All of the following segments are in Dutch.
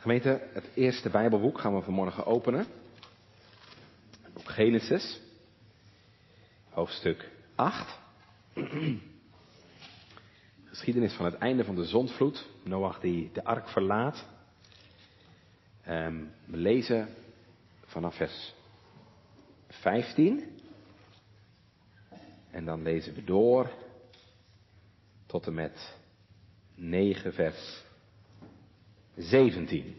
Gemeente, het eerste Bijbelboek gaan we vanmorgen openen. Boek Genesis, hoofdstuk 8. Geschiedenis van het einde van de zondvloed. Noach die de ark verlaat. Um, we lezen vanaf vers 15. En dan lezen we door tot en met 9 vers 17.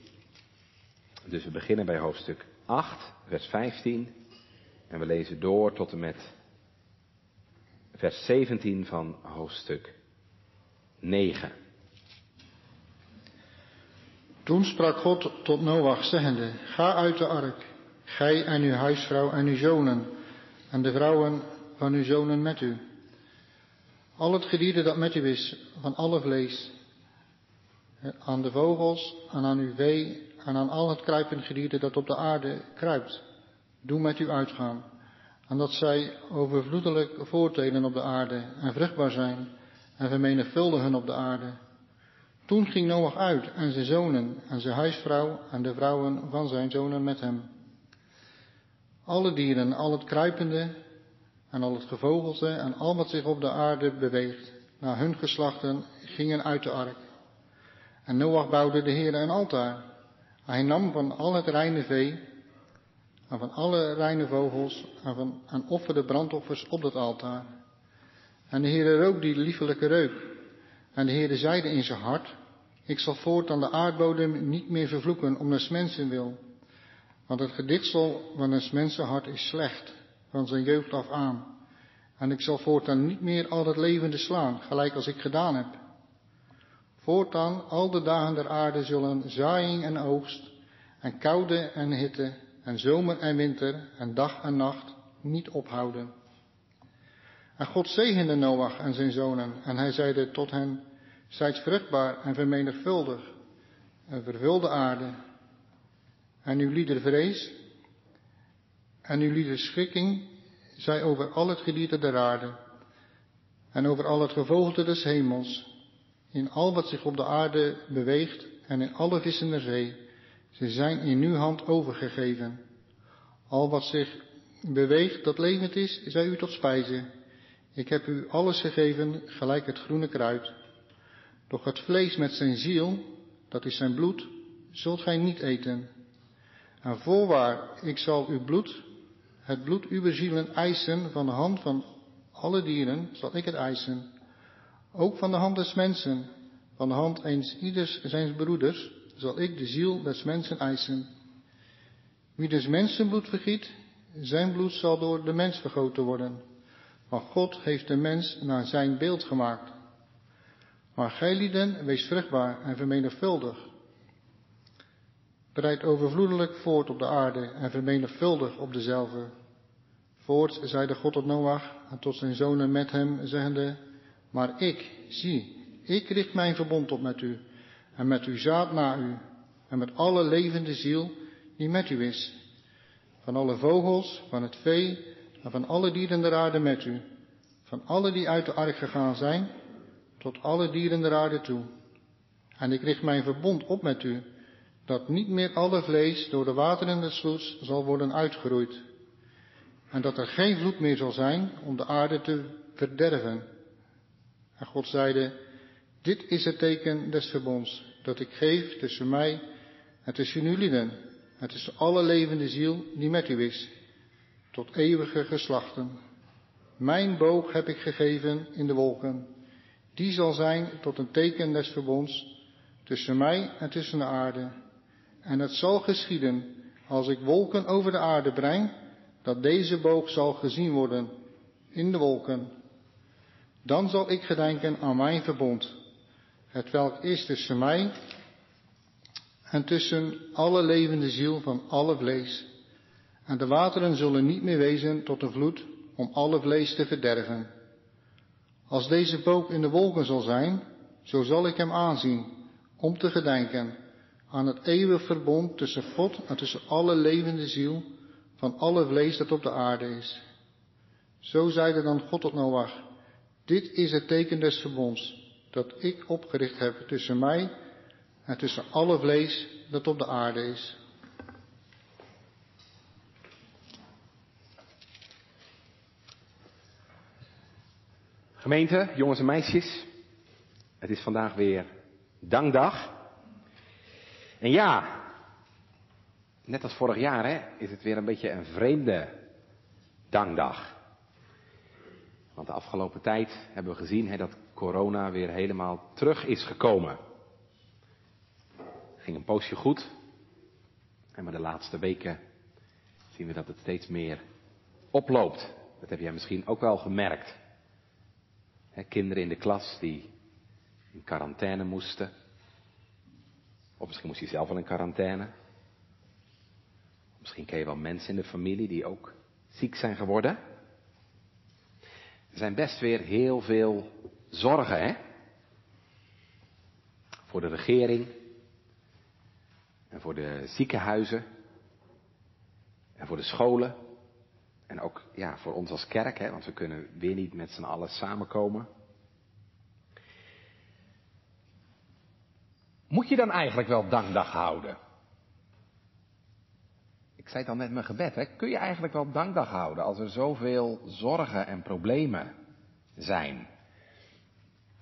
Dus we beginnen bij hoofdstuk 8, vers 15. En we lezen door tot en met vers 17 van hoofdstuk 9. Toen sprak God tot Noach, zeggende, ga uit de ark, gij en uw huisvrouw en uw zonen, en de vrouwen van uw zonen met u. Al het gedierte dat met u is, van alle vlees, aan de vogels en aan uw vee en aan al het kruipend gedierte dat op de aarde kruipt. Doe met u uitgaan. En dat zij overvloedelijk voortelen op de aarde en vruchtbaar zijn en vermenigvuldigen op de aarde. Toen ging Noach uit en zijn zonen en zijn huisvrouw en de vrouwen van zijn zonen met hem. Alle dieren, al het kruipende en al het gevogelte en al wat zich op de aarde beweegt, naar hun geslachten, gingen uit de ark. En Noach bouwde de Heer een altaar. Hij nam van al het reine vee en van alle reine vogels en, van, en offerde brandoffers op dat altaar. En de Heer rook die liefelijke reuk. En de Heer zeide in zijn hart, ik zal voortaan de aardbodem niet meer vervloeken om des mensen wil. Want het gedichtsel van des mensenhart is slecht, van zijn jeugd af aan. En ik zal voortaan niet meer al het levende slaan, gelijk als ik gedaan heb. Voortaan al de dagen der aarde zullen zaaiing en oogst, en koude en hitte, en zomer en winter, en dag en nacht niet ophouden. En God zegende Noach en zijn zonen, en hij zeide tot hen, zijt vruchtbaar en vermenigvuldig, en vervul de aarde, en uw lieder vrees, en uw lieder schikking, zij over al het gedierte der aarde, en over al het gevogelte des hemels, in al wat zich op de aarde beweegt en in alle vissen der zee. Ze zijn in uw hand overgegeven. Al wat zich beweegt dat levend is, zij u tot spijze. Ik heb u alles gegeven, gelijk het groene kruid. Doch het vlees met zijn ziel, dat is zijn bloed, zult gij niet eten. En voorwaar, ik zal uw bloed, het bloed uw zielen eisen van de hand van alle dieren, zal ik het eisen. Ook van de hand des mensen, van de hand eens ieders zijn broeders, zal ik de ziel des mensen eisen. Wie dus mensenbloed vergiet, zijn bloed zal door de mens vergoten worden. Want God heeft de mens naar zijn beeld gemaakt. Maar gij lieden, wees vruchtbaar en vermenigvuldig. Breid overvloedelijk voort op de aarde en vermenigvuldig op dezelfde. Voort zeide God tot Noach en tot zijn zonen met hem, zeggende, maar ik, zie, ik richt mijn verbond op met u en met uw zaad na u en met alle levende ziel die met u is. Van alle vogels, van het vee en van alle dieren der aarde met u. Van alle die uit de ark gegaan zijn, tot alle dieren der aarde toe. En ik richt mijn verbond op met u, dat niet meer alle vlees door de wateren des vloeds zal worden uitgeroeid. En dat er geen vloed meer zal zijn om de aarde te verderven. En God zeide, dit is het teken des verbonds dat ik geef tussen mij en tussen lieden en tussen alle levende ziel die met u is, tot eeuwige geslachten. Mijn boog heb ik gegeven in de wolken. Die zal zijn tot een teken des verbonds tussen mij en tussen de aarde. En het zal geschieden als ik wolken over de aarde breng, dat deze boog zal gezien worden in de wolken dan zal ik gedenken aan mijn verbond, het welk is tussen mij en tussen alle levende ziel van alle vlees. En de wateren zullen niet meer wezen tot een vloed om alle vlees te verderven. Als deze boog in de wolken zal zijn, zo zal ik hem aanzien, om te gedenken aan het eeuwig verbond tussen God en tussen alle levende ziel van alle vlees dat op de aarde is. Zo zeide dan God tot Noach, dit is het teken des verbonds dat ik opgericht heb tussen mij en tussen alle vlees dat op de aarde is. Gemeente, jongens en meisjes, het is vandaag weer dankdag. En ja, net als vorig jaar hè, is het weer een beetje een vreemde dankdag. Want de afgelopen tijd hebben we gezien hè, dat corona weer helemaal terug is gekomen. Het ging een poosje goed. En maar de laatste weken zien we dat het steeds meer oploopt. Dat heb jij misschien ook wel gemerkt. Hè, kinderen in de klas die in quarantaine moesten. Of misschien moest je zelf wel in quarantaine. Misschien ken je wel mensen in de familie die ook ziek zijn geworden. Er zijn best weer heel veel zorgen, hè? Voor de regering. En voor de ziekenhuizen. En voor de scholen. En ook ja, voor ons als kerk, hè, want we kunnen weer niet met z'n allen samenkomen. Moet je dan eigenlijk wel dankdag houden? Zei het al net mijn gebed, hè? kun je eigenlijk wel dankdag houden als er zoveel zorgen en problemen zijn?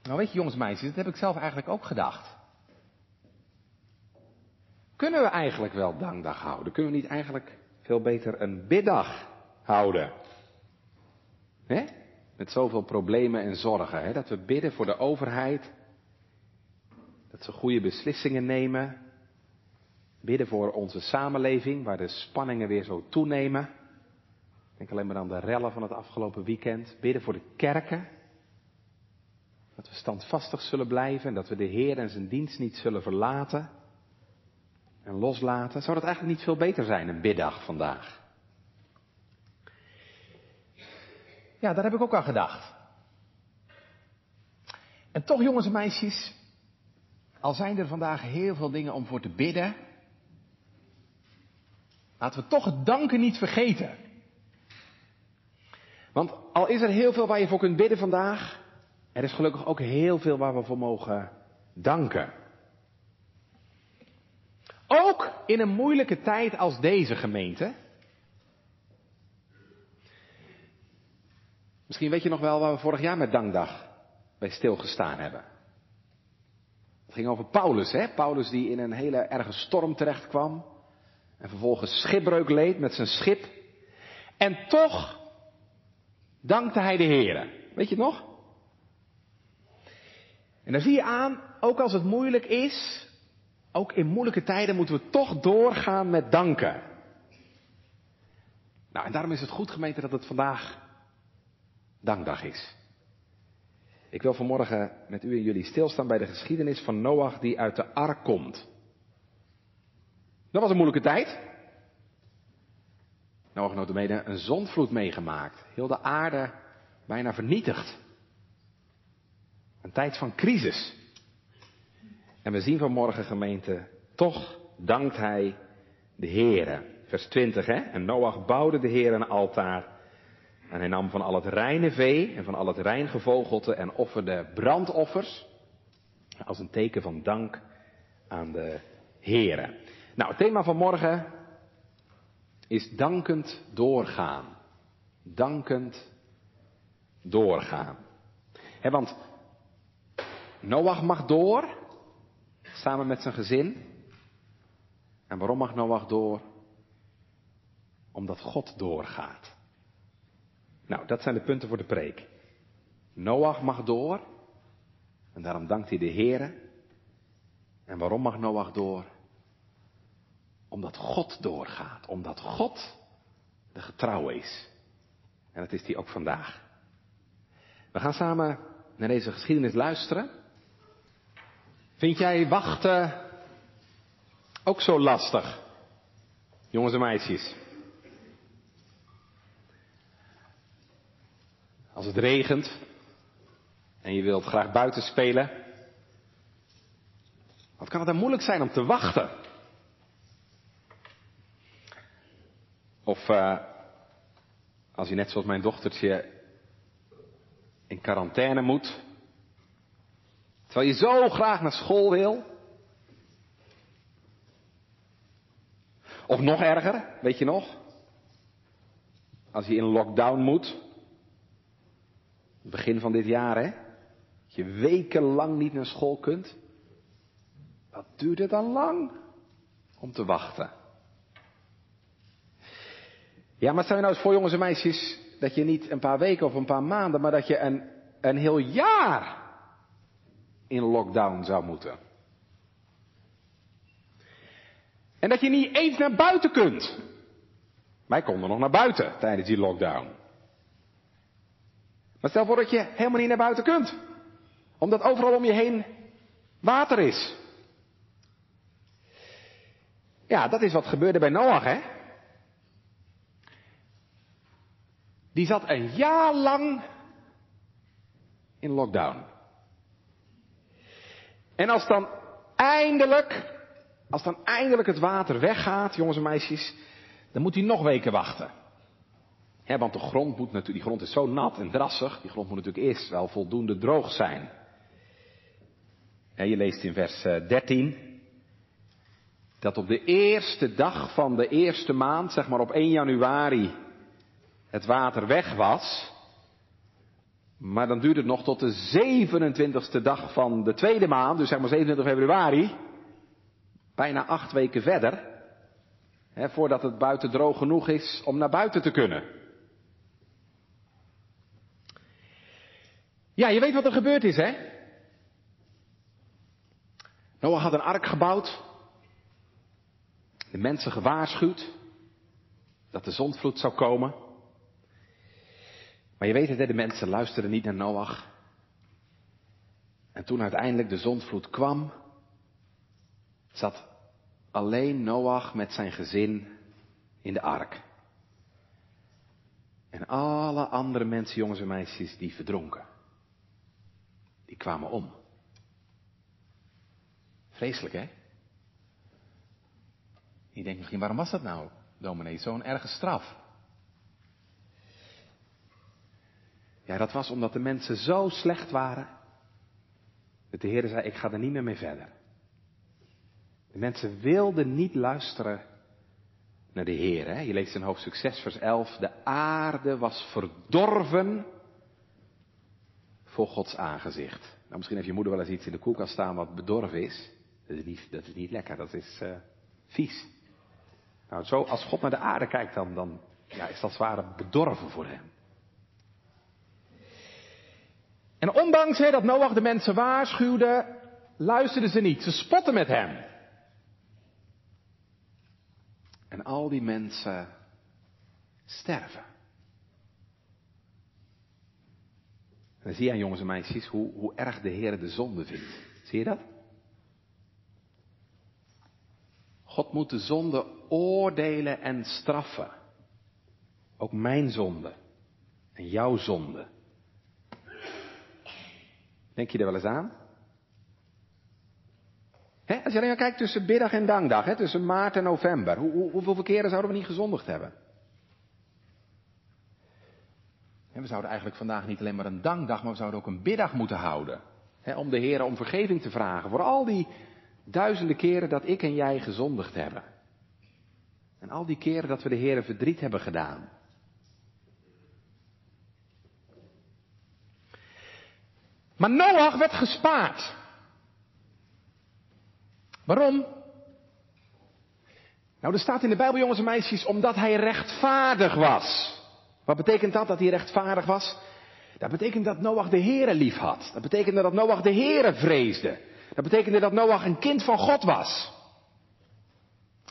Nou weet je jongens en meisjes, dat heb ik zelf eigenlijk ook gedacht. Kunnen we eigenlijk wel dankdag houden? Kunnen we niet eigenlijk veel beter een biddag houden? Hè? Met zoveel problemen en zorgen. Hè? Dat we bidden voor de overheid. Dat ze goede beslissingen nemen. Bidden voor onze samenleving, waar de spanningen weer zo toenemen. Denk alleen maar aan de rellen van het afgelopen weekend. Bidden voor de kerken. Dat we standvastig zullen blijven en dat we de Heer en zijn dienst niet zullen verlaten en loslaten. Zou dat eigenlijk niet veel beter zijn, een biddag vandaag? Ja, daar heb ik ook aan gedacht. En toch, jongens en meisjes, al zijn er vandaag heel veel dingen om voor te bidden, laten we toch het danken niet vergeten. Want al is er heel veel waar je voor kunt bidden vandaag, er is gelukkig ook heel veel waar we voor mogen danken. Ook in een moeilijke tijd als deze gemeente. Misschien weet je nog wel waar we vorig jaar met Dankdag bij stilgestaan hebben. Het ging over Paulus, hè? Paulus die in een hele erge storm terecht kwam. En vervolgens schipbreuk leed met zijn schip. En toch dankte hij de Heer. Weet je het nog? En dan zie je aan, ook als het moeilijk is, ook in moeilijke tijden moeten we toch doorgaan met danken. Nou, en daarom is het goed gemeente dat het vandaag dankdag is. Ik wil vanmorgen met u en jullie stilstaan bij de geschiedenis van Noach die uit de ark komt. Dat was een moeilijke tijd. Noach notabene een zondvloed meegemaakt. Heel de aarde bijna vernietigd. Een tijd van crisis. En we zien vanmorgen gemeente, toch dankt hij de Heere. Vers 20 hè. En Noach bouwde de Heer een altaar. En hij nam van al het reine vee en van al het rein gevogelte en offerde brandoffers. Als een teken van dank aan de Heere. Nou, het thema van morgen is dankend doorgaan. Dankend doorgaan. Want Noach mag door, samen met zijn gezin. En waarom mag Noach door? Omdat God doorgaat. Nou, dat zijn de punten voor de preek. Noach mag door. En daarom dankt hij de Heer. En waarom mag Noach door? Omdat God doorgaat. Omdat God de getrouw is. En dat is hij ook vandaag. We gaan samen naar deze geschiedenis luisteren. Vind jij wachten ook zo lastig? Jongens en meisjes. Als het regent en je wilt graag buiten spelen. Wat kan het dan moeilijk zijn om te wachten? Of eh, als je net zoals mijn dochtertje in quarantaine moet. Terwijl je zo graag naar school wil. Of nog erger, weet je nog? Als je in lockdown moet. Begin van dit jaar, hè? Dat je wekenlang niet naar school kunt. Wat duurt het dan lang om te wachten? Ja, maar stel je nou eens voor, jongens en meisjes, dat je niet een paar weken of een paar maanden, maar dat je een, een heel jaar in lockdown zou moeten. En dat je niet eens naar buiten kunt. Wij konden nog naar buiten tijdens die lockdown. Maar stel voor dat je helemaal niet naar buiten kunt. Omdat overal om je heen water is. Ja, dat is wat gebeurde bij Noach, hè? Die zat een jaar lang in lockdown. En als dan eindelijk, als dan eindelijk het water weggaat, jongens en meisjes, dan moet hij nog weken wachten. want de grond moet natuurlijk, die grond is zo nat en drassig, die grond moet natuurlijk eerst wel voldoende droog zijn. je leest in vers 13 eh, dat op de eerste dag van de eerste maand, zeg maar op 1 januari, het water weg was. Maar dan duurt het nog tot de 27ste dag van de tweede maand, dus zeg maar 27 februari. Bijna acht weken verder. Hè, voordat het buiten droog genoeg is om naar buiten te kunnen. Ja, je weet wat er gebeurd is, hè? Noah had een ark gebouwd. De mensen gewaarschuwd dat de zondvloed zou komen. Maar je weet het, de mensen luisterden niet naar Noach. En toen uiteindelijk de zondvloed kwam, zat alleen Noach met zijn gezin in de ark. En alle andere mensen, jongens en meisjes, die verdronken. Die kwamen om. Vreselijk, hè? Je denkt misschien, waarom was dat nou, dominee? Zo'n erge straf. Ja, dat was omdat de mensen zo slecht waren. Dat de Heer zei, ik ga er niet meer mee verder. De mensen wilden niet luisteren naar de Heer. Hè? Je leest in hoofdstuk 6, vers 11. De aarde was verdorven voor Gods aangezicht. Nou, misschien heeft je moeder wel eens iets in de koelkast staan wat bedorven is. Dat is niet, dat is niet lekker, dat is uh, vies. Nou, zo, als God naar de aarde kijkt, dan, dan ja, is dat zware bedorven voor hem. En ondanks dat Noach de mensen waarschuwde, luisterden ze niet. Ze spotten met hem. En al die mensen sterven. En dan zie je, jongens en meisjes, hoe, hoe erg de Heer de zonde vindt. Zie je dat? God moet de zonde oordelen en straffen. Ook mijn zonde. En jouw zonde. Denk je er wel eens aan? als je alleen maar kijkt tussen biddag en dankdag, tussen maart en november, hoe, hoe, hoeveel keren zouden we niet gezondigd hebben? we zouden eigenlijk vandaag niet alleen maar een dankdag, maar we zouden ook een biddag moeten houden. om de Heer om vergeving te vragen voor al die duizenden keren dat ik en jij gezondigd hebben. En al die keren dat we de Heer verdriet hebben gedaan. Maar Noach werd gespaard. Waarom? Nou, er staat in de Bijbel, jongens en meisjes, omdat hij rechtvaardig was. Wat betekent dat, dat hij rechtvaardig was? Dat betekent dat Noach de Heere lief had. Dat betekende dat Noach de Heere vreesde. Dat betekende dat Noach een kind van God was.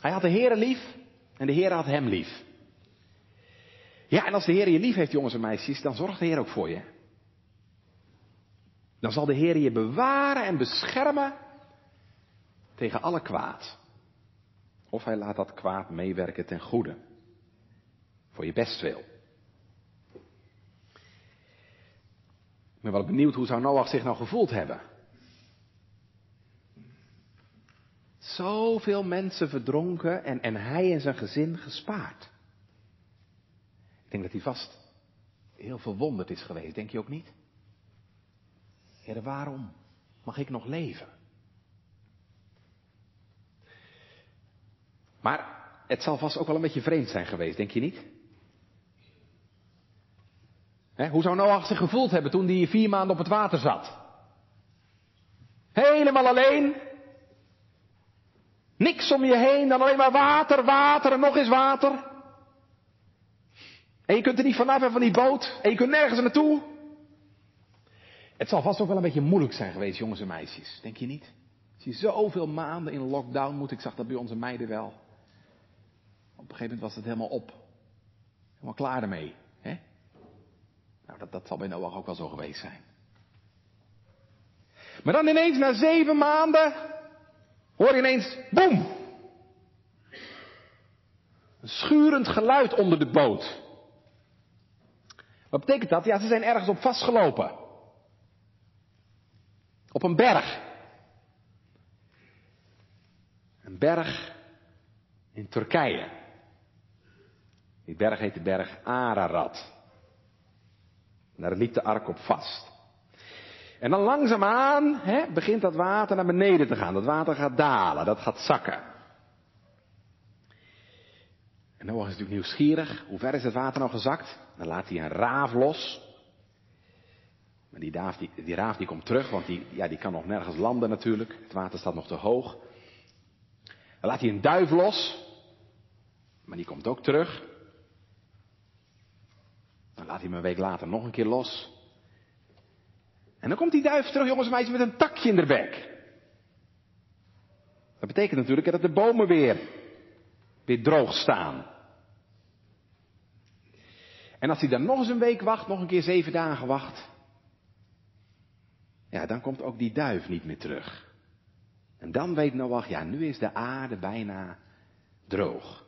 Hij had de Heere lief en de Heere had hem lief. Ja, en als de Heer je lief heeft, jongens en meisjes, dan zorgt de Heer ook voor je. Dan zal de Heer je bewaren en beschermen tegen alle kwaad. Of hij laat dat kwaad meewerken ten goede. Voor je bestwil. Ik ben wel benieuwd hoe zou Noach zich nou gevoeld hebben. Zoveel mensen verdronken en, en hij en zijn gezin gespaard. Ik denk dat hij vast heel verwonderd is geweest, denk je ook niet? Waarom mag ik nog leven? Maar het zal vast ook wel een beetje vreemd zijn geweest, denk je niet? hoe zou Noach zich gevoeld hebben toen hij vier maanden op het water zat? Helemaal alleen. Niks om je heen, dan alleen maar water, water en nog eens water. En je kunt er niet vanaf en van die boot. En je kunt nergens naartoe. Het zal vast ook wel een beetje moeilijk zijn geweest, jongens en meisjes. Denk je niet? Als je zoveel maanden in lockdown moet, ik zag dat bij onze meiden wel. Op een gegeven moment was het helemaal op. Helemaal klaar ermee. Hè? Nou, dat, dat zal bij Noach ook wel zo geweest zijn. Maar dan ineens na zeven maanden hoor je ineens, boem! Een schurend geluid onder de boot. Wat betekent dat? Ja, ze zijn ergens op vastgelopen. Op een berg. Een berg in Turkije. Die berg heet de berg Ararat. Daar liep de ark op vast. En dan langzaamaan hè, begint dat water naar beneden te gaan. Dat water gaat dalen, dat gaat zakken. En Noach is natuurlijk nieuwsgierig. Hoe ver is het water nou gezakt? Dan laat hij een raaf los. Maar die, die, raaf die komt terug, want die, ja, die kan nog nergens landen natuurlijk. Het water staat nog te hoog. Dan laat hij een duif los. Maar die komt ook terug. Dan laat hij hem een week later nog een keer los. En dan komt die duif terug, jongens en meisjes, met een takje in de bek. Dat betekent natuurlijk dat de bomen weer, weer droog staan. En als hij dan nog eens een week wacht, nog een keer zeven dagen wacht, ja, dan komt ook die duif niet meer terug. En dan weet Noach, ja, nu is de aarde bijna droog.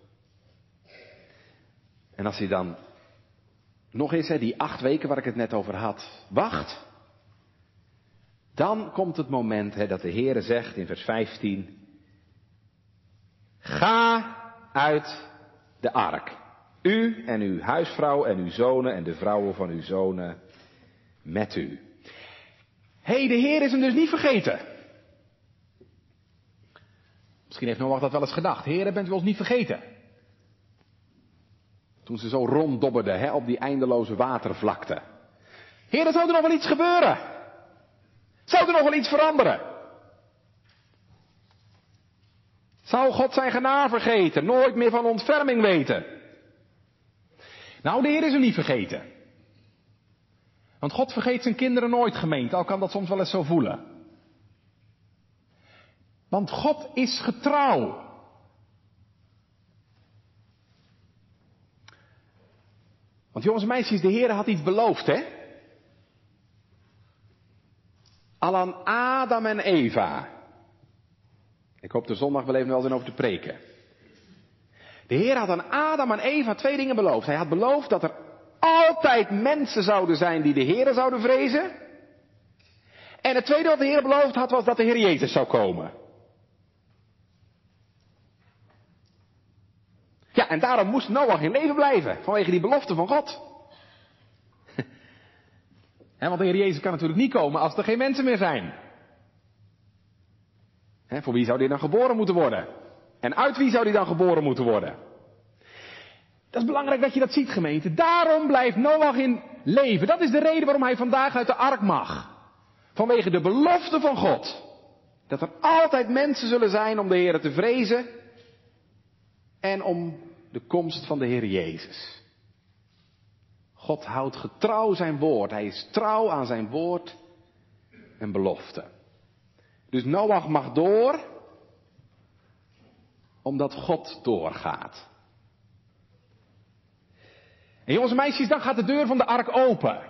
En als hij dan nog eens, hè, die acht weken waar ik het net over had, wacht, dan komt het moment hè, dat de Heere zegt in vers 15, ga uit de ark. U en uw huisvrouw en uw zonen en de vrouwen van uw zonen met u. Hé, de Heer is hem dus niet vergeten. Misschien heeft Noach dat wel eens gedacht. Heer, bent u ons niet vergeten? Toen ze zo ronddobberden hè, op die eindeloze watervlakte. Heer, er zou er nog wel iets gebeuren. Zou er nog wel iets veranderen? Zou God zijn genade vergeten, nooit meer van ontferming weten? Nou, de Heer is hem niet vergeten. Want God vergeet zijn kinderen nooit gemeend, al kan dat soms wel eens zo voelen. Want God is getrouw. Want jongens en meisjes, de Heer had iets beloofd, hè? Al aan Adam en Eva. Ik hoop de zondag wel even wel zijn over te preken. De Heer had aan Adam en Eva twee dingen beloofd. Hij had beloofd dat er altijd mensen zouden zijn die de Heer zouden vrezen. En het tweede wat de Heer beloofd had was dat de Heer Jezus zou komen. Ja, en daarom moest Noach in leven blijven, vanwege die belofte van God. want de Heer Jezus kan natuurlijk niet komen als er geen mensen meer zijn. voor wie zou die dan geboren moeten worden? En uit wie zou die dan geboren moeten worden? Dat is belangrijk dat je dat ziet, gemeente. Daarom blijft Noach in leven. Dat is de reden waarom hij vandaag uit de ark mag. Vanwege de belofte van God. Dat er altijd mensen zullen zijn om de Heer te vrezen. En om de komst van de Heer Jezus. God houdt getrouw zijn woord. Hij is trouw aan zijn woord en belofte. Dus Noach mag door, omdat God doorgaat. En jongens en meisjes, dan gaat de deur van de ark open.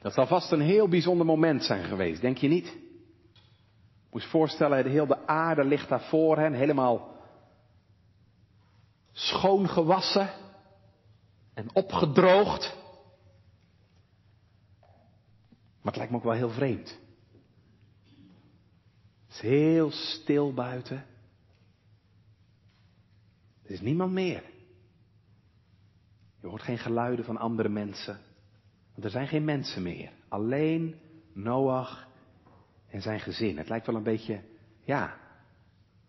Dat zal vast een heel bijzonder moment zijn geweest, denk je niet? Moest voorstellen, de hele aarde ligt daar voor hen, helemaal schoongewassen en opgedroogd. Maar het lijkt me ook wel heel vreemd. Het is heel stil buiten. Er is niemand meer. Je hoort geen geluiden van andere mensen. Want er zijn geen mensen meer. Alleen Noach en zijn gezin. Het lijkt wel een beetje, ja,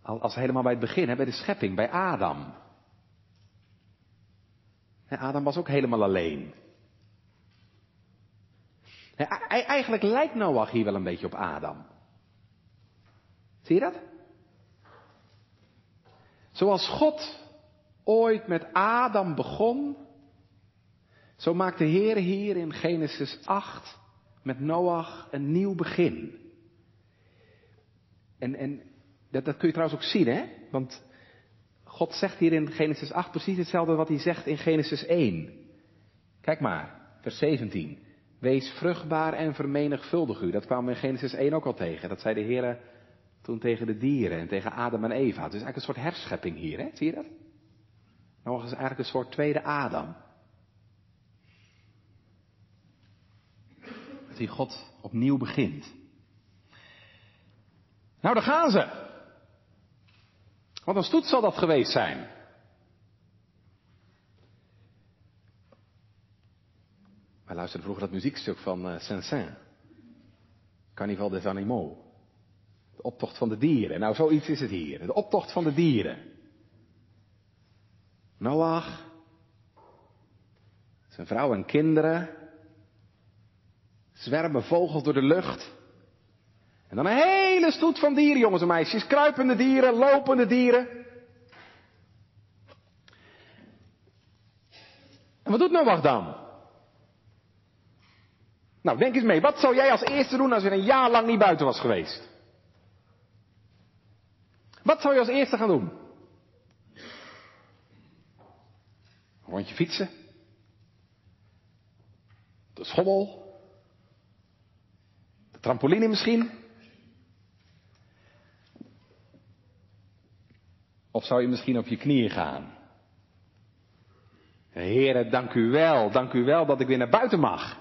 Als helemaal bij het begin, hè, bij de schepping, bij Adam. Adam was ook helemaal alleen. Eigenlijk lijkt Noach hier wel een beetje op Adam. Zie je dat? Zoals God ooit met Adam begon, zo maakt de Heer hier in Genesis 8 met Noach een nieuw begin. En, en dat, dat kun je trouwens ook zien, hè? Want God zegt hier in Genesis 8 precies hetzelfde wat hij zegt in Genesis 1. Kijk maar, vers 17. Wees vruchtbaar en vermenigvuldig u. Dat kwamen we in Genesis 1 ook al tegen. Dat zei de Heer toen tegen de dieren en tegen Adam en Eva. Het is eigenlijk een soort herschepping hier, hè? Zie je dat? Nog is eigenlijk een soort tweede Adam. Die God opnieuw begint. Nou, daar gaan ze. Wat een stoet zal dat geweest zijn. Wij luisterden vroeger dat muziekstuk van uh, Saint-Saëns. Carnival des Animaux. De optocht van de dieren. Nou, zoiets is het hier. De optocht van de dieren. Noach. Zijn vrouw en kinderen. Zwermen vogels door de lucht. En dan een hele stoet van dieren, jongens en meisjes. Kruipende dieren, lopende dieren. En wat doet Noach dan? Nou, denk eens mee. Wat zou jij als eerste doen als je een jaar lang niet buiten was geweest? Wat zou je als eerste gaan doen? Een rondje fietsen? De schommel? Trampoline misschien? Of zou je misschien op je knieën gaan? Heren, dank u wel, dank u wel dat ik weer naar buiten mag.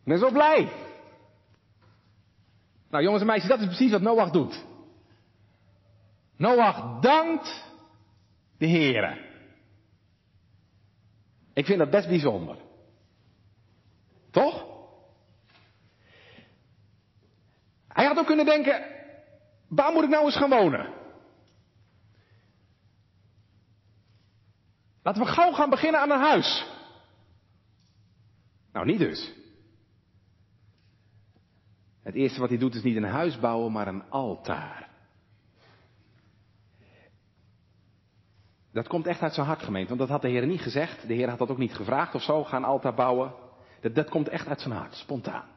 Ik ben zo blij. Nou jongens en meisjes, dat is precies wat Noach doet. Noach dankt de Heren. Ik vind dat best bijzonder. Toch? Hij had ook kunnen denken, waar moet ik nou eens gaan wonen? Laten we gauw gaan beginnen aan een huis. Nou, niet dus. Het eerste wat hij doet is niet een huis bouwen, maar een altaar. Dat komt echt uit zijn hart gemeend, want dat had de Heer niet gezegd. De Heer had dat ook niet gevraagd of zo, ga een altaar bouwen. Dat, dat komt echt uit zijn hart, spontaan.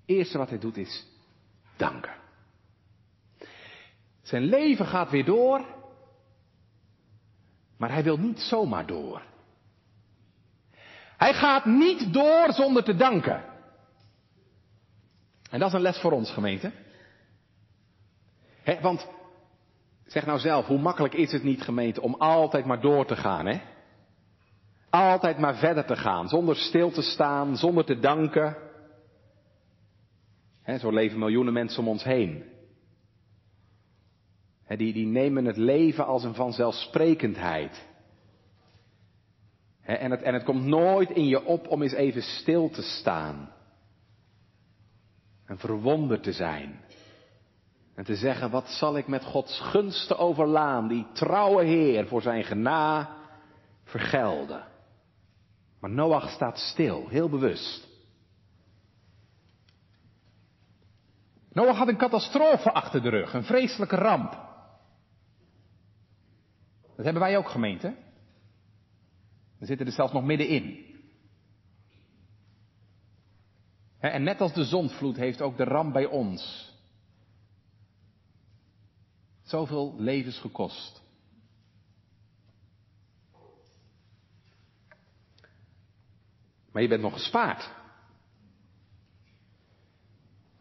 Het eerste wat hij doet is danken. Zijn leven gaat weer door, maar hij wil niet zomaar door. Hij gaat niet door zonder te danken. En dat is een les voor ons, gemeente. Want, zeg nou zelf, hoe makkelijk is het niet, gemeente, om altijd maar door te gaan, hè? Altijd maar verder te gaan, zonder stil te staan, zonder te danken. Zo leven miljoenen mensen om ons heen die, die nemen het leven als een vanzelfsprekendheid. en, het, en het komt nooit in je op om eens even stil te staan. En verwonderd te zijn. En te zeggen, wat zal ik met Gods gunsten overlaan, die trouwe Heer voor zijn gena vergelden. Maar Noach staat stil, heel bewust. Noach had een catastrofe achter de rug, een vreselijke ramp. Dat hebben wij ook gemeente. We zitten er zelfs nog middenin. En net als de zondvloed heeft ook de ramp bij ons zoveel levens gekost. Maar je bent nog gespaard.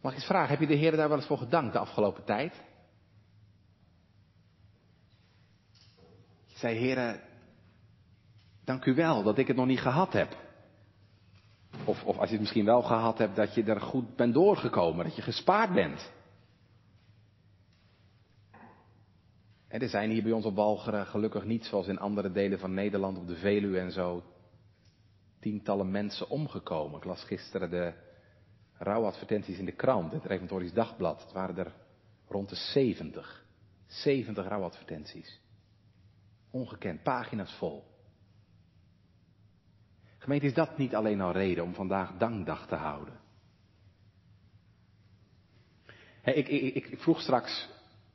Mag ik eens vragen, heb je de Heer daar wel eens voor gedankt de afgelopen tijd? zei, heren, dank u wel dat ik het nog niet gehad heb. Of, of als je het misschien wel gehad hebt, dat je er goed bent doorgekomen, dat je gespaard bent. En er zijn hier bij ons op Walcheren gelukkig niet zoals in andere delen van Nederland, op de Veluwe en zo, tientallen mensen omgekomen. Ik las gisteren de rouwadvertenties in de krant, het Reformatorisch Dagblad. Het waren er Rond de 70. 70 rouwadvertenties. Ongekend, pagina's vol. Gemeente, is dat niet alleen al reden om vandaag dankdag te houden? ik, ik, ik, vroeg straks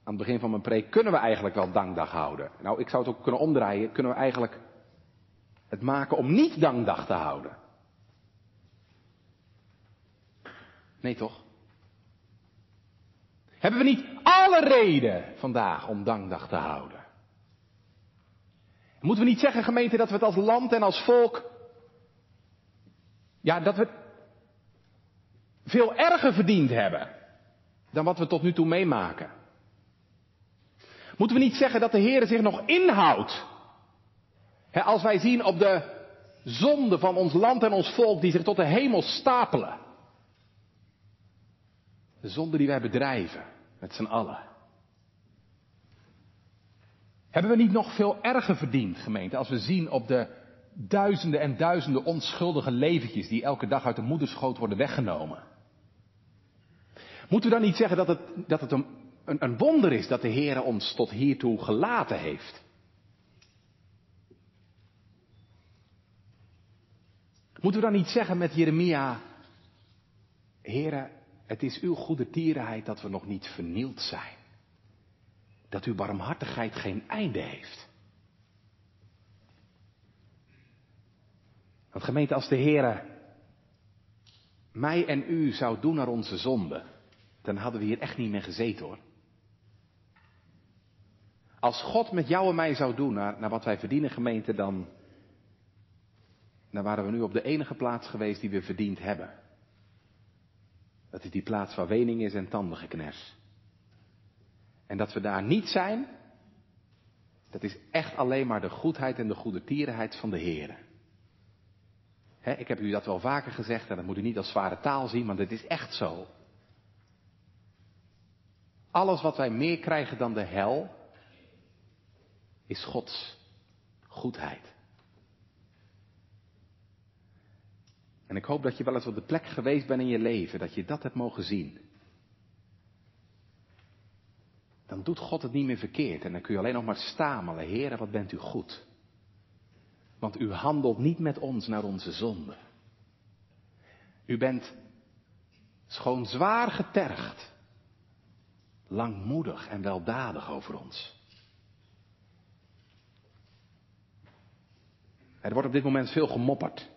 aan het begin van mijn preek, kunnen we eigenlijk wel dankdag houden? Nou, ik zou het ook kunnen omdraaien. Kunnen we eigenlijk het maken om niet dankdag te houden? Nee toch? Hebben we niet alle reden vandaag om dankdag te houden? Moeten we niet zeggen, gemeente, dat we het als land en als volk, ja, dat we veel erger verdiend hebben dan wat we tot nu toe meemaken? Moeten we niet zeggen dat de Heer zich nog inhoudt? als wij zien op de zonde van ons land en ons volk die zich tot de hemel stapelen. De zonde die wij bedrijven met z'n allen. Hebben we niet nog veel erger verdiend, gemeente, als we zien op de duizenden en duizenden onschuldige leventjes die elke dag uit de moederschoot worden weggenomen? Moeten we dan niet zeggen dat het, dat het een, een, wonder is dat de Heer ons tot hiertoe gelaten heeft? Moeten we dan niet zeggen met Jeremia, Heere, het is uw goede tierenheid dat we nog niet vernield zijn. Dat uw barmhartigheid geen einde heeft. Want gemeente, als de Heere mij en u zou doen naar onze zonde, dan hadden we hier echt niet meer gezeten hoor. Als God met jou en mij zou doen naar, naar wat wij verdienen, gemeente, dan, dan waren we nu op de enige plaats geweest die we verdiend hebben. Dat is die plaats waar wening is en tandengekners. En dat we daar niet zijn, dat is echt alleen maar de goedheid en de goede tierenheid van de Heer. ik heb u dat wel vaker gezegd en dat moet u niet als zware taal zien, want het is echt zo. Alles wat wij meer krijgen dan de hel, is Gods goedheid. En ik hoop dat je wel eens op de plek geweest bent in je leven, dat je dat hebt mogen zien. Dan doet God het niet meer verkeerd en dan kun je alleen nog maar stamelen, Heer, wat bent u goed. Want u handelt niet met ons naar onze zonde. U bent schoon zwaar getergd, langmoedig en weldadig over ons. Er wordt op dit moment veel gemopperd.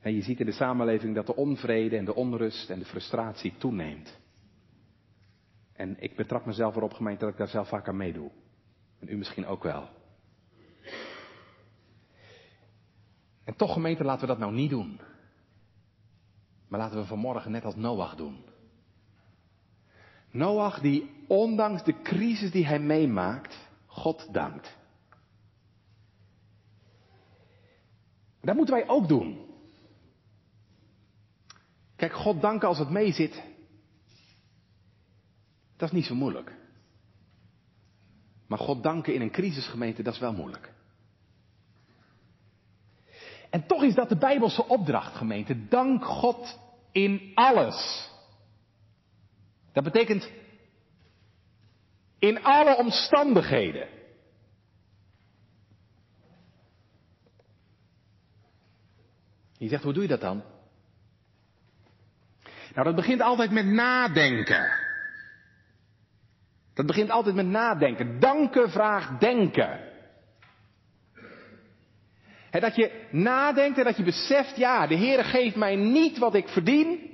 En je ziet in de samenleving dat de onvrede en de onrust en de frustratie toeneemt. En ik betrap mezelf erop, gemeente, dat ik daar zelf vaak aan meedoe. En u misschien ook wel. En toch, gemeente, laten we dat nou niet doen. Maar laten we vanmorgen net als Noach doen. Noach die ondanks de crisis die hij meemaakt, God dankt. Dat moeten wij ook doen. Kijk, God danken als het meezit, dat is niet zo moeilijk. Maar God danken in een crisisgemeente, dat is wel moeilijk. En toch is dat de Bijbelse opdracht, gemeente. Dank God in alles. Dat betekent in alle omstandigheden. Je zegt, hoe doe je dat dan? Nou, dat begint altijd met nadenken. Dat begint altijd met nadenken. Danken vraagt denken. dat je nadenkt en dat je beseft, ja, de Heer geeft mij niet wat ik verdien.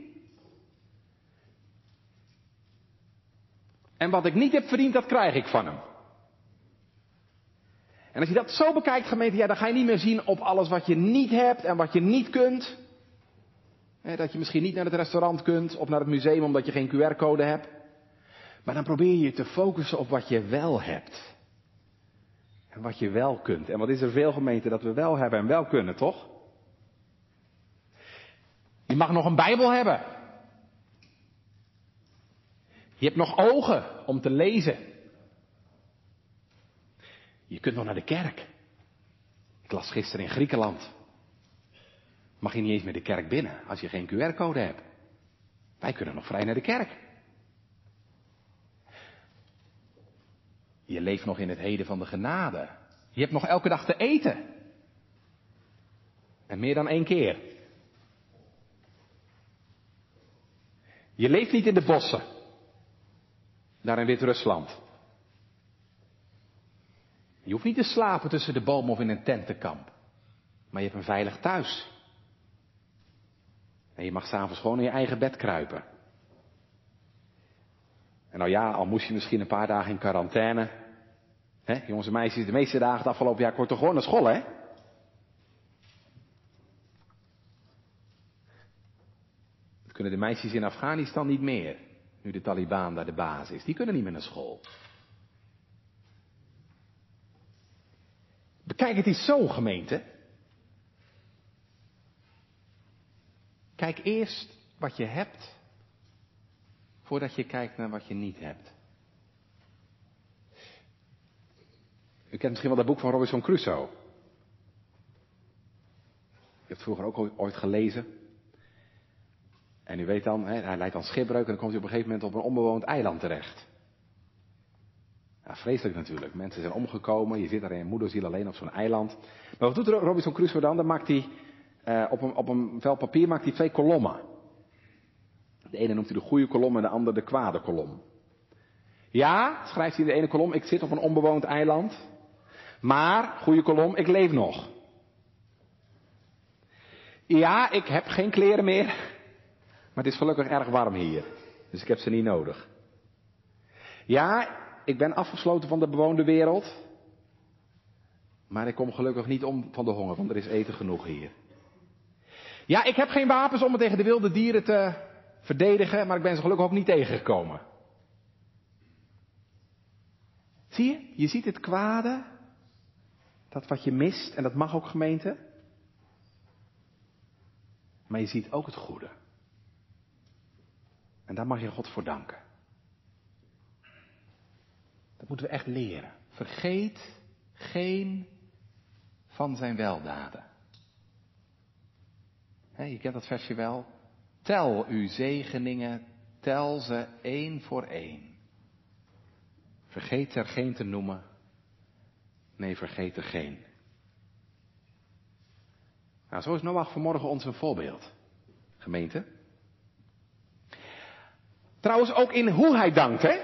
En wat ik niet heb verdiend, dat krijg ik van hem. En als je dat zo bekijkt, gemeente, ja, dan ga je niet meer zien op alles wat je niet hebt en wat je niet kunt dat je misschien niet naar het restaurant kunt of naar het museum omdat je geen QR-code hebt. Maar dan probeer je te focussen op wat je wel hebt. En wat je wel kunt. En wat is er veel gemeente dat we wel hebben en wel kunnen, toch? Je mag nog een Bijbel hebben. Je hebt nog ogen om te lezen. Je kunt nog naar de kerk. Ik las gisteren in Griekenland mag je niet eens meer de kerk binnen als je geen QR-code hebt. Wij kunnen nog vrij naar de kerk. Je leeft nog in het heden van de genade. Je hebt nog elke dag te eten. En meer dan één keer. Je leeft niet in de bossen. Daar in Wit-Rusland. Je hoeft niet te slapen tussen de bomen of in een tentenkamp. Maar je hebt een veilig thuis. En je mag s'avonds gewoon in je eigen bed kruipen. En nou ja, al moest je misschien een paar dagen in quarantaine. Hè, jongens en meisjes, de meeste dagen het afgelopen jaar kon toch gewoon naar school, hè? Dat kunnen de meisjes in Afghanistan niet meer. Nu de Taliban daar de baas is. Die kunnen niet meer naar school. Bekijk het eens zo, gemeente. Kijk eerst wat je hebt, voordat je kijkt naar wat je niet hebt. U kent misschien wel dat boek van Robinson Crusoe. Je hebt het vroeger ook ooit gelezen. En u weet dan, hij leidt dan schipbreuk en dan komt hij op een gegeven moment op een onbewoond eiland terecht. Ja, vreselijk natuurlijk. Mensen zijn omgekomen, je zit daar in moederziel alleen op zo'n eiland. Maar wat doet Robinson Crusoe dan? Dan maakt hij uh, op, een, op een vel papier maakt hij twee kolommen. De ene noemt hij de goede kolom en de andere de kwade kolom. Ja, schrijft hij in de ene kolom, ik zit op een onbewoond eiland. Maar, goede kolom, ik leef nog. Ja, ik heb geen kleren meer. Maar het is gelukkig erg warm hier. Dus ik heb ze niet nodig. Ja, ik ben afgesloten van de bewoonde wereld. Maar ik kom gelukkig niet om van de honger, want er is eten genoeg hier. Ja, ik heb geen wapens om me tegen de wilde dieren te verdedigen, maar ik ben ze gelukkig ook niet tegengekomen. Zie je? Je ziet het kwade, dat wat je mist, en dat mag ook gemeente. Maar je ziet ook het goede. En daar mag je God voor danken. Dat moeten we echt leren. Vergeet geen van zijn weldaden. Je kent dat versje wel. Tel uw zegeningen, tel ze één voor één. Vergeet er geen te noemen. Nee, vergeet er geen. Nou, zo is Noach vanmorgen ons een voorbeeld. Gemeente. Trouwens ook in hoe hij dankt, hè?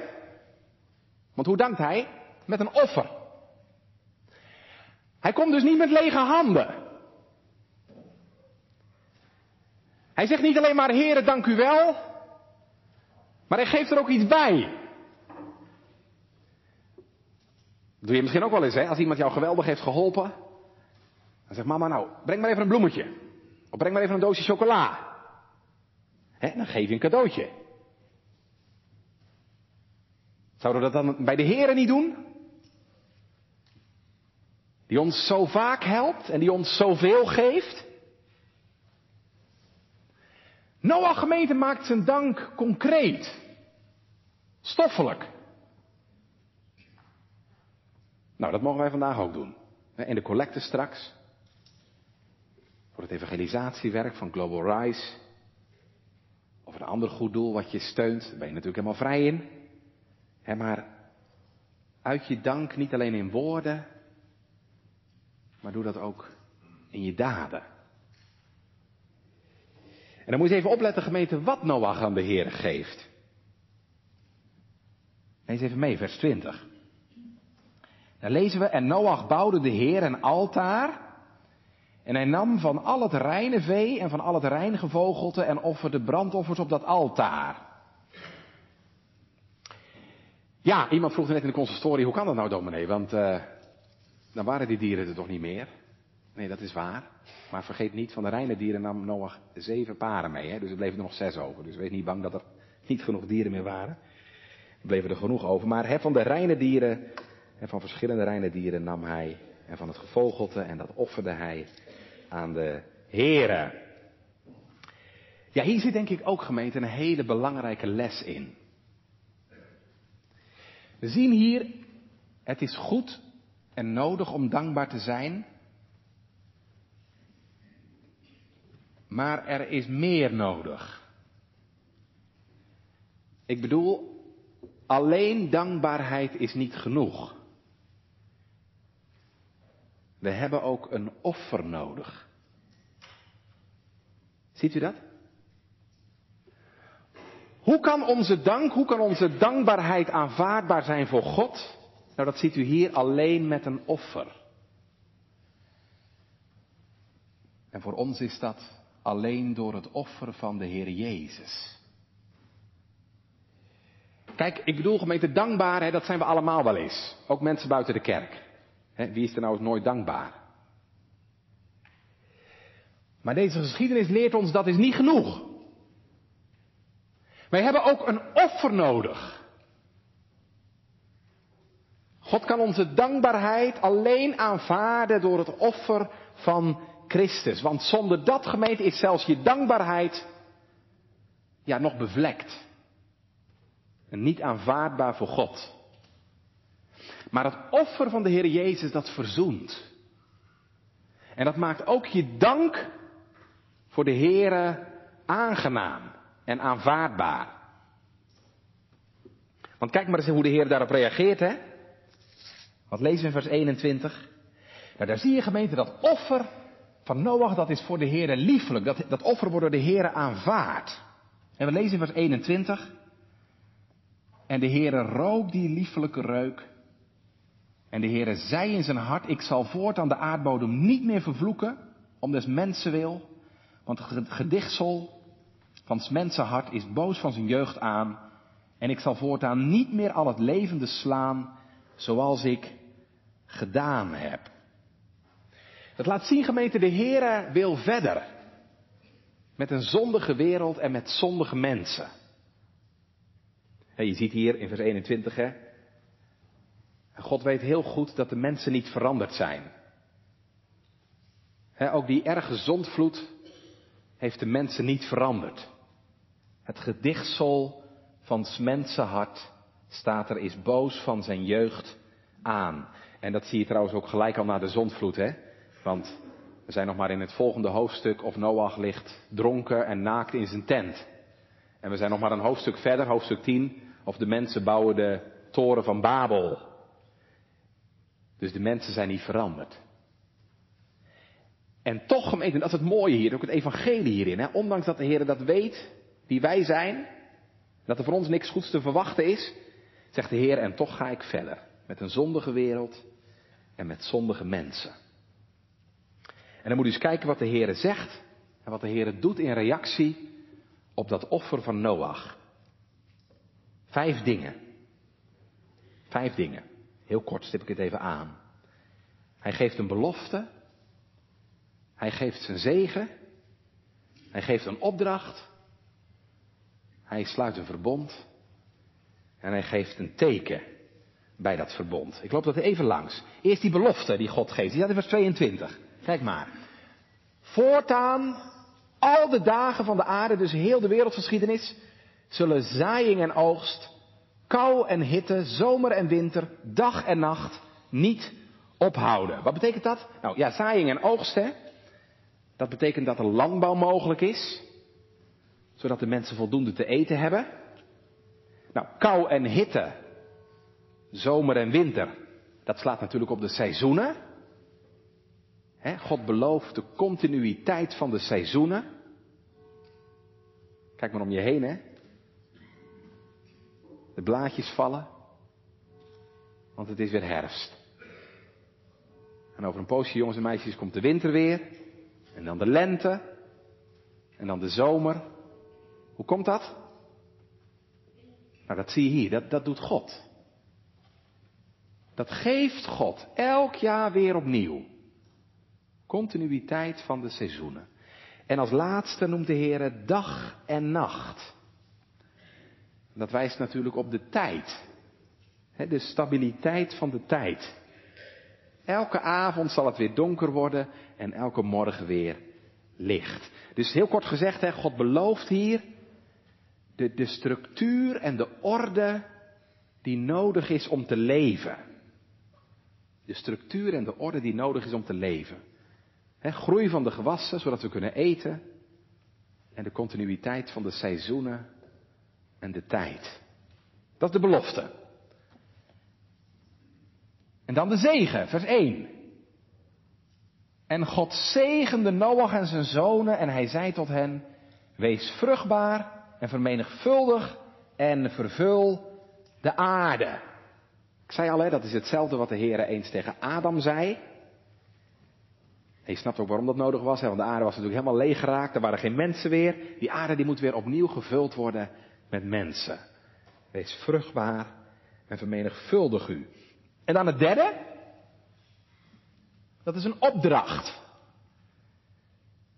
Want hoe dankt hij? Met een offer. Hij komt dus niet met lege handen. Hij zegt niet alleen maar, heren, dank u wel. Maar hij geeft er ook iets bij. Dat doe je misschien ook wel eens, hè? Als iemand jou geweldig heeft geholpen. Dan zegt mama, nou, breng maar even een bloemetje. Of breng maar even een doosje chocola. Hè? Dan geef je een cadeautje. Zouden we dat dan bij de Heren niet doen? Die ons zo vaak helpt en die ons zoveel geeft. Noach gemeente maakt zijn dank concreet. Stoffelijk. Nou, dat mogen wij vandaag ook doen. In de collecte straks. Voor het evangelisatiewerk van Global Rise. Of een ander goed doel wat je steunt. Daar ben je natuurlijk helemaal vrij in. maar uit je dank niet alleen in woorden. Maar doe dat ook in je daden. En dan moet je even opletten, gemeente, wat Noach aan de Heer geeft. Lees even mee, vers 20. Daar lezen we, en Noach bouwde de Heer een altaar. En hij nam van al het reine vee en van al het reine gevogelte en offerde brandoffers op dat altaar. Ja, iemand vroeg net in de consistorie, hoe kan dat nou dominee? Want uh, dan waren die dieren er toch niet meer? Nee, dat is waar. Maar vergeet niet, van de reine dieren nam Noach zeven paren mee. Hè? Dus er bleven er nog zes over. Dus wees niet bang dat er niet genoeg dieren meer waren. Er bleven er genoeg over. Maar hè, van de reine dieren, en van verschillende reine dieren nam hij. En van het gevogelte, en dat offerde hij aan de heren. Ja, hier zit denk ik ook gemeente een hele belangrijke les in. We zien hier, het is goed en nodig om dankbaar te zijn. Maar er is meer nodig. Ik bedoel, alleen dankbaarheid is niet genoeg. We hebben ook een offer nodig. Ziet u dat? Hoe kan onze dank, hoe kan onze dankbaarheid aanvaardbaar zijn voor God? Nou, dat ziet u hier alleen met een offer. En voor ons is dat alleen door het offer van de Heer Jezus. Kijk, ik bedoel gemeente dankbaar, hè, dat zijn we allemaal wel eens. Ook mensen buiten de kerk. Hè, wie is er nou eens nooit dankbaar? Maar deze geschiedenis leert ons dat is niet genoeg. Wij hebben ook een offer nodig. God kan onze dankbaarheid alleen aanvaarden door het offer van Christus. Want zonder dat gemeente is zelfs je dankbaarheid ja nog bevlekt. En niet aanvaardbaar voor God. Maar het offer van de Heer Jezus dat verzoent. En dat maakt ook je dank voor de Heere aangenaam en aanvaardbaar. Want kijk maar eens hoe de Heer daarop reageert, hè? Wat lezen we in vers 21? Nou, daar zie je gemeente dat offer van Noach, dat is voor de Heer liefelijk. Dat, dat offer wordt door de Heer aanvaard. En we lezen in vers 21. En de Heere rook die liefelijke reuk. En de Heere zei in zijn hart, ik zal voortaan de aardbodem niet meer vervloeken, om des mensen wil. Want het gedichtsel van s mensenhart is boos van zijn jeugd aan. En ik zal voortaan niet meer al het levende slaan, zoals ik gedaan heb. Het laat zien, gemeente, de Heere wil verder. Met een zondige wereld en met zondige mensen. En je ziet hier in vers 21, hè. God weet heel goed dat de mensen niet veranderd zijn. ook die erge zondvloed heeft de mensen niet veranderd. Het gedichtsel van s mensenhart staat er is boos van zijn jeugd aan. En dat zie je trouwens ook gelijk al na de zondvloed, hè? Want we zijn nog maar in het volgende hoofdstuk of Noach ligt dronken en naakt in zijn tent. En we zijn nog maar een hoofdstuk verder, hoofdstuk 10, of de mensen bouwen de toren van Babel. Dus de mensen zijn niet veranderd. En toch gemeente, dat is het mooie hier, ook het evangelie hierin. Hè? Ondanks dat de Heer dat weet, wie wij zijn, dat er voor ons niks goeds te verwachten is, zegt de Heer, en toch ga ik verder. Met een zondige wereld en met zondige mensen. En dan moet u eens kijken wat de Heer zegt en wat de Heer doet in reactie op dat offer van Noach. Vijf dingen. Vijf dingen. Heel kort stip ik het even aan. Hij geeft een belofte. Hij geeft zijn zegen. Hij geeft een opdracht. Hij sluit een verbond. En hij geeft een teken bij dat verbond. Ik loop dat even langs. Eerst die belofte die God geeft. Die staat in vers 22. Kijk maar. Voortaan, al de dagen van de aarde, dus heel de wereldgeschiedenis, zullen zaaiing en oogst, kou en hitte, zomer en winter, dag en nacht niet ophouden. Wat betekent dat? Nou ja, zaaiing en oogst, hè. Dat betekent dat er landbouw mogelijk is, zodat de mensen voldoende te eten hebben. Nou, kou en hitte, zomer en winter, dat slaat natuurlijk op de seizoenen. God belooft de continuïteit van de seizoenen. Kijk maar om je heen, hè. De blaadjes vallen, want het is weer herfst. En over een poosje, jongens en meisjes, komt de winter weer. En dan de lente. En dan de zomer. Hoe komt dat? Nou, dat zie je hier. Dat, dat doet God. Dat geeft God elk jaar weer opnieuw. Continuïteit van de seizoenen. En als laatste noemt de Heer dag en nacht. Dat wijst natuurlijk op de tijd. De stabiliteit van de tijd. Elke avond zal het weer donker worden en elke morgen weer licht. Dus heel kort gezegd, God belooft hier de, de structuur en de orde die nodig is om te leven. De structuur en de orde die nodig is om te leven. Groei van de gewassen, zodat we kunnen eten. En de continuïteit van de seizoenen en de tijd. Dat is de belofte. En dan de zegen, vers 1. En God zegende Noach en zijn zonen en hij zei tot hen, wees vruchtbaar en vermenigvuldig en vervul de aarde. Ik zei al, hè, dat is hetzelfde wat de Heer eens tegen Adam zei. En je snapt ook waarom dat nodig was, hè, want de aarde was natuurlijk helemaal leeg geraakt, er waren geen mensen weer. Die aarde die moet weer opnieuw gevuld worden met mensen. Wees vruchtbaar en vermenigvuldig u. En dan het derde. Dat is een opdracht.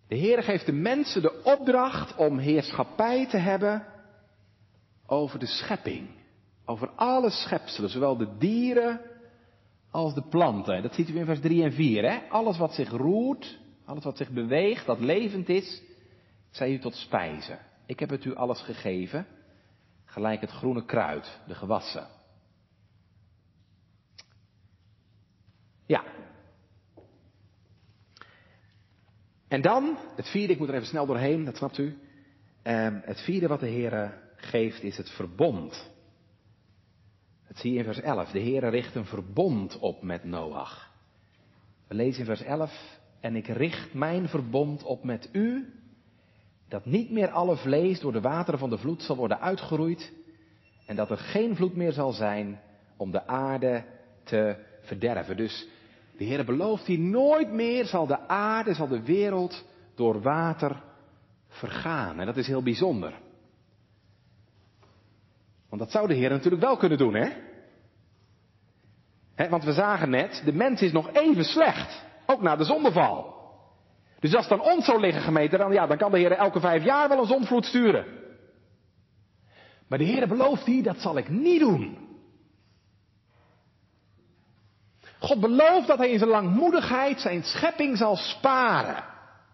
De Heer geeft de mensen de opdracht om heerschappij te hebben over de schepping. Over alle schepselen, zowel de dieren als de planten. Dat ziet u in vers 3 en 4. Hè? Alles wat zich roert, alles wat zich beweegt, dat levend is, zij u tot spijzen. Ik heb het u alles gegeven, gelijk het groene kruid, de gewassen. Ja. En dan, het vierde, ik moet er even snel doorheen, dat snapt u. Um, het vierde wat de Heer geeft is het verbond. Zie je in vers 11. De Heer richt een verbond op met Noach. We lezen in vers 11. En ik richt mijn verbond op met u, dat niet meer alle vlees door de wateren van de vloed zal worden uitgeroeid, en dat er geen vloed meer zal zijn om de aarde te verderven. Dus de Heer belooft hier nooit meer zal de aarde, zal de wereld door water vergaan. En dat is heel bijzonder. Want dat zou de Heer natuurlijk wel kunnen doen, hè? want we zagen net, de mens is nog even slecht. Ook na de zondeval. Dus als het dan ons zou liggen gemeten, dan, ja, dan kan de Heer elke vijf jaar wel een zondvloed sturen. Maar de Heer belooft hier, dat zal ik niet doen. God belooft dat hij in zijn langmoedigheid zijn schepping zal sparen.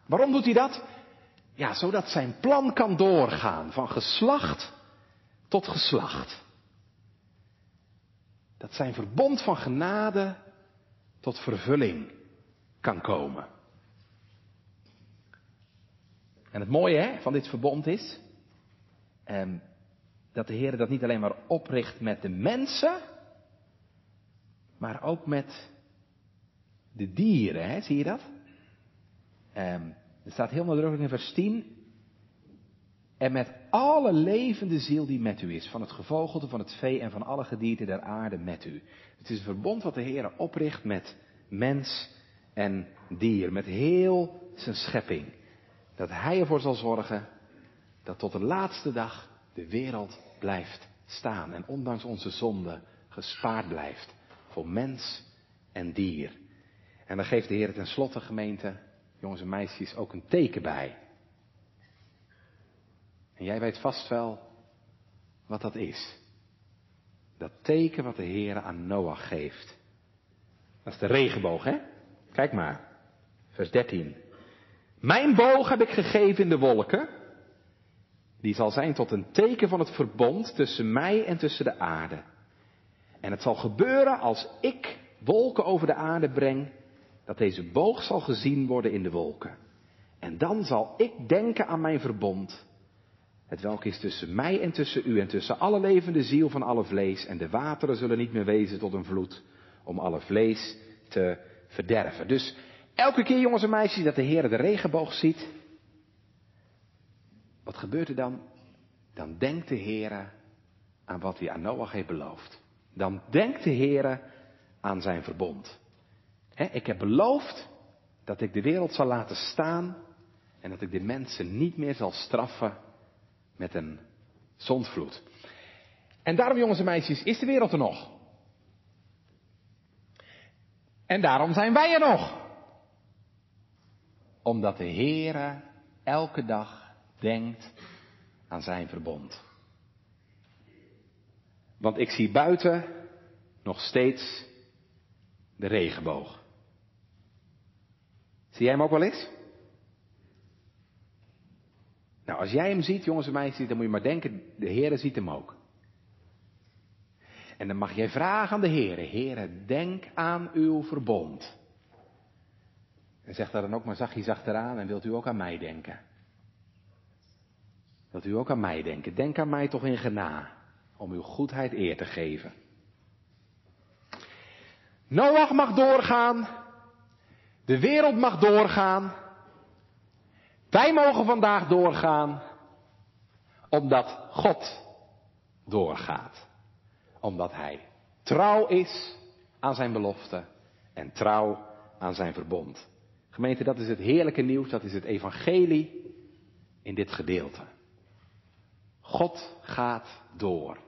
Waarom doet hij dat? Ja, zodat zijn plan kan doorgaan van geslacht tot geslacht. Dat zijn verbond van genade tot vervulling kan komen. En het mooie hè, van dit verbond is eh, dat de Heer dat niet alleen maar opricht met de mensen, maar ook met de dieren. Hè? Zie je dat? Eh, er staat heel nadrukkelijk in vers 10. En met alle levende ziel die met u is, van het gevogelte, van het vee en van alle gedierte der aarde met u. Het is een verbond wat de Heer opricht met mens en dier, met heel zijn schepping. Dat Hij ervoor zal zorgen dat tot de laatste dag de wereld blijft staan en ondanks onze zonde gespaard blijft voor mens en dier. En dan geeft de Heer tenslotte gemeente, jongens en meisjes, ook een teken bij. En jij weet vast wel wat dat is. Dat teken wat de Heer aan Noach geeft. Dat is de regenboog, hè? Kijk maar. Vers 13. Mijn boog heb ik gegeven in de wolken. Die zal zijn tot een teken van het verbond tussen mij en tussen de aarde. En het zal gebeuren als ik wolken over de aarde breng, dat deze boog zal gezien worden in de wolken. En dan zal ik denken aan mijn verbond het welk is tussen mij en tussen u en tussen alle levende ziel van alle vlees. En de wateren zullen niet meer wezen tot een vloed om alle vlees te verderven. Dus elke keer jongens en meisjes dat de Heer de regenboog ziet. Wat gebeurt er dan? Dan denkt de Heer aan wat hij aan Noach heeft beloofd. Dan denkt de Heer aan zijn verbond. ik heb beloofd dat ik de wereld zal laten staan en dat ik de mensen niet meer zal straffen met een zondvloed. En daarom, jongens en meisjes, is de wereld er nog. En daarom zijn wij er nog. Omdat de Heere elke dag denkt aan zijn verbond. Want ik zie buiten nog steeds de regenboog. Zie jij hem ook wel eens? Nou, als jij hem ziet, jongens en meisjes, dan moet je maar denken, de Heere ziet hem ook. En dan mag jij vragen aan de Heere, Heere, denk aan uw verbond. En zeg daar dan ook maar zachtjes achteraan en wilt u ook aan mij denken? Wilt u ook aan mij denken? Denk aan mij toch in gena, om uw goedheid eer te geven. Noach mag doorgaan. De wereld mag doorgaan. Wij mogen vandaag doorgaan. Omdat God doorgaat. Omdat Hij trouw is aan zijn belofte en trouw aan zijn verbond. Gemeente, dat is het heerlijke nieuws, dat is het evangelie in dit gedeelte. God gaat door,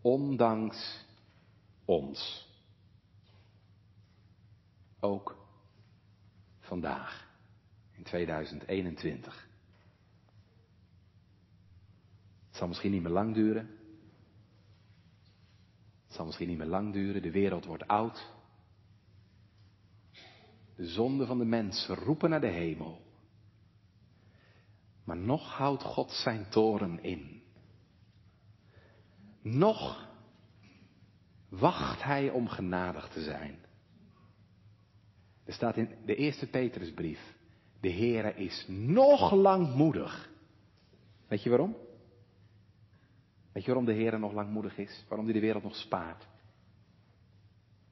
ondanks ons. Ook vandaag, in 2021. Het zal misschien niet meer lang duren. Het zal misschien niet meer lang duren. De wereld wordt oud. De zonden van de mensen roepen naar de hemel. Maar nog houdt God zijn toren in. Nog wacht hij om genadig te zijn. Er staat in de eerste Petrusbrief, de Heere is nog langmoedig. Weet je waarom? Weet je waarom de Heer nog langmoedig is? Waarom hij de wereld nog spaart?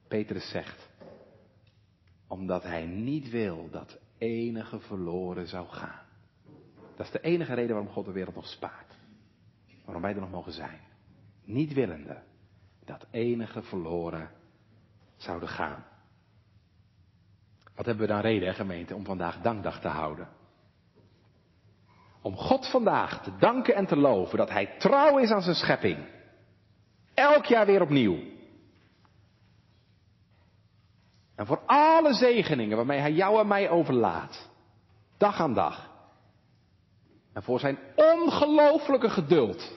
Petrus zegt, omdat hij niet wil dat enige verloren zou gaan. Dat is de enige reden waarom God de wereld nog spaart. Waarom wij er nog mogen zijn. Niet willende dat enige verloren zouden gaan. Wat hebben we dan reden, gemeente, om vandaag dankdag te houden? Om God vandaag te danken en te loven dat Hij trouw is aan zijn schepping. Elk jaar weer opnieuw. En voor alle zegeningen waarmee Hij jou en mij overlaat. Dag aan dag. En voor zijn ongelooflijke geduld.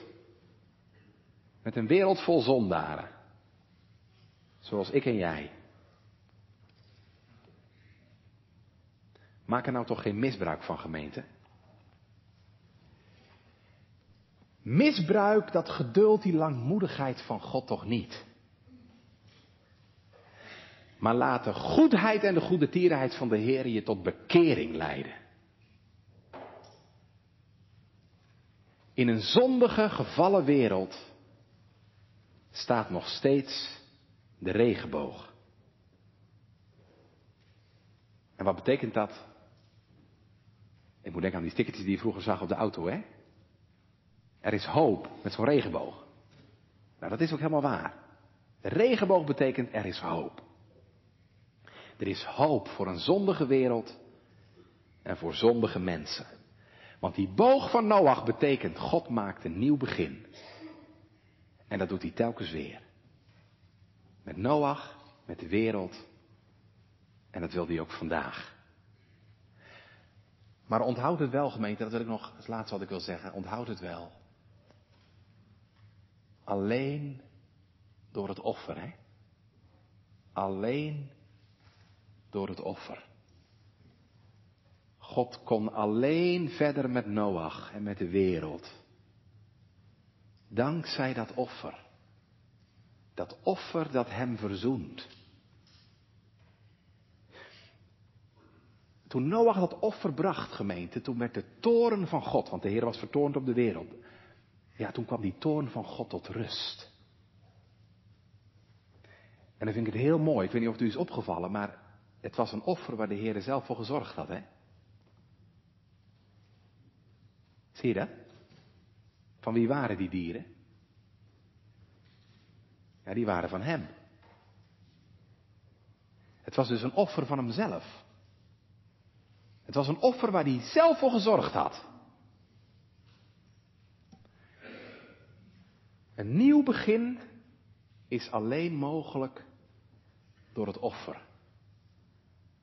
Met een wereld vol zondaren. Zoals ik en jij. Maak er nou toch geen misbruik van, gemeente? Misbruik dat geduld, die langmoedigheid van God toch niet. Maar laat de goedheid en de goede tierenheid van de Heer je tot bekering leiden. In een zondige, gevallen wereld staat nog steeds de regenboog. En wat betekent dat? Ik moet denken aan die stickertjes die je vroeger zag op de auto, hè? Er is hoop met zo'n regenboog. Nou, dat is ook helemaal waar. De regenboog betekent er is hoop. Er is hoop voor een zondige wereld en voor zondige mensen. Want die boog van Noach betekent God maakt een nieuw begin. En dat doet hij telkens weer. Met Noach, met de wereld. En dat wil hij ook vandaag. Maar onthoud het wel, gemeente, dat wil ik nog, als laatste wat ik wil zeggen, onthoud het wel. Alleen door het offer, hè? Alleen door het offer. God kon alleen verder met Noach en met de wereld. Dankzij dat offer. Dat offer dat hem verzoent. Toen Noach dat offer bracht, gemeente, toen werd de toren van God, want de Heer was vertoornd op de wereld. Ja, toen kwam die toorn van God tot rust. En dan vind ik het heel mooi. Ik weet niet of het u is opgevallen, maar het was een offer waar de Heer zelf voor gezorgd had, hè? Zie je dat? Van wie waren die dieren? Ja, die waren van hem. Het was dus een offer van hemzelf. Het was een offer waar hij zelf voor gezorgd had. Een nieuw begin is alleen mogelijk door het offer.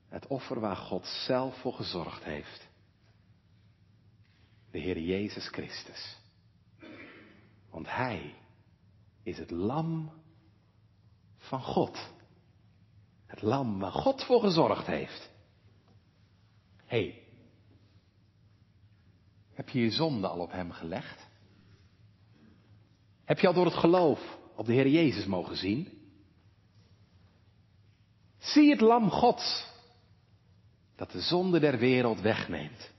Het offer waar God zelf voor gezorgd heeft. De Heer Jezus Christus. Want Hij is het lam van God. Het lam waar God voor gezorgd heeft. Hey, heb je je zonde al op Hem gelegd? Heb je al door het geloof op de Heer Jezus mogen zien? Zie het lam Gods dat de zonde der wereld wegneemt.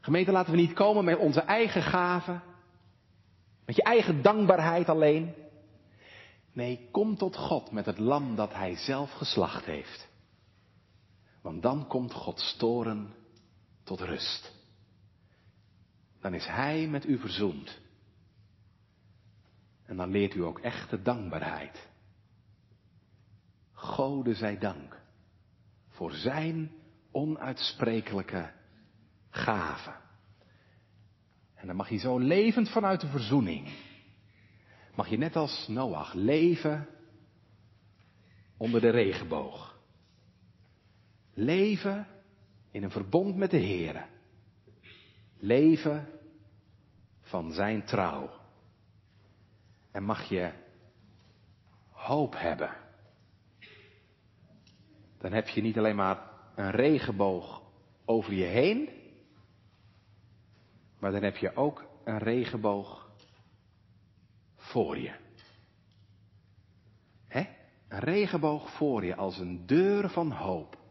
Gemeente, laten we niet komen met onze eigen gaven, Met je eigen dankbaarheid alleen. Nee, kom tot God met het lam dat hij zelf geslacht heeft. Want dan komt Gods toren tot rust. Dan is hij met u verzoend. En dan leert u ook echte dankbaarheid. Gode zij dank voor zijn onuitsprekelijke gave. En dan mag je zo levend vanuit de verzoening, mag je net als Noach leven onder de regenboog. Leven in een verbond met de Heer. Leven van zijn trouw. En mag je hoop hebben. Dan heb je niet alleen maar een regenboog over je heen, maar dan heb je ook een regenboog voor je. Hè? Een regenboog voor je als een deur van hoop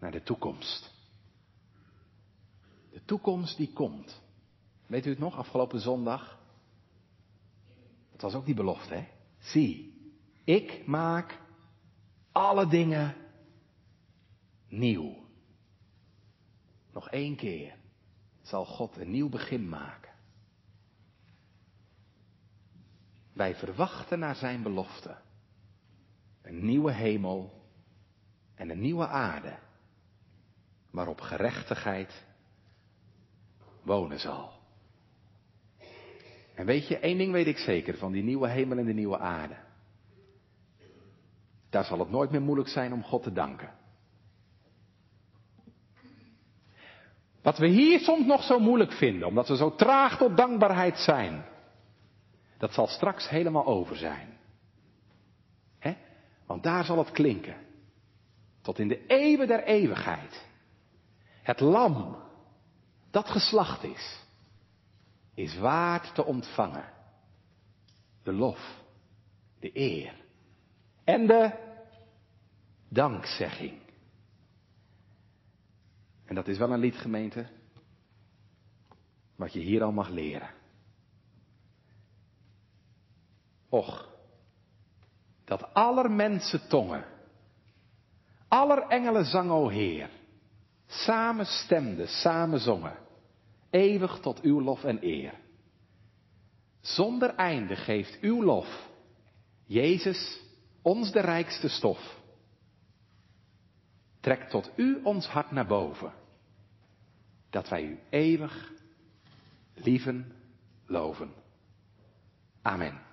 naar de toekomst. De toekomst die komt. Weet u het nog, afgelopen zondag? Dat was ook die belofte, hè? Zie, ik maak alle dingen nieuw. Nog één keer zal God een nieuw begin maken. Wij verwachten naar zijn belofte een nieuwe hemel en een nieuwe aarde waarop gerechtigheid wonen zal. En weet je, één ding weet ik zeker van die nieuwe hemel en de nieuwe aarde. Daar zal het nooit meer moeilijk zijn om God te danken. Wat we hier soms nog zo moeilijk vinden, omdat we zo traag tot dankbaarheid zijn, dat zal straks helemaal over zijn. Want daar zal het klinken. Tot in de eeuwen der eeuwigheid. Het lam dat geslacht is, is waard te ontvangen. De lof, de eer en de dankzegging. En dat is wel een liedgemeente wat je hier al mag leren. Och, dat aller mensen tongen, aller engelen zang, o Heer, samen stemden, samen zongen, eeuwig tot uw lof en eer. Zonder einde geeft uw lof, Jezus, ons de rijkste stof. Trek tot u ons hart naar boven, dat wij u eeuwig lieven, loven. Amen.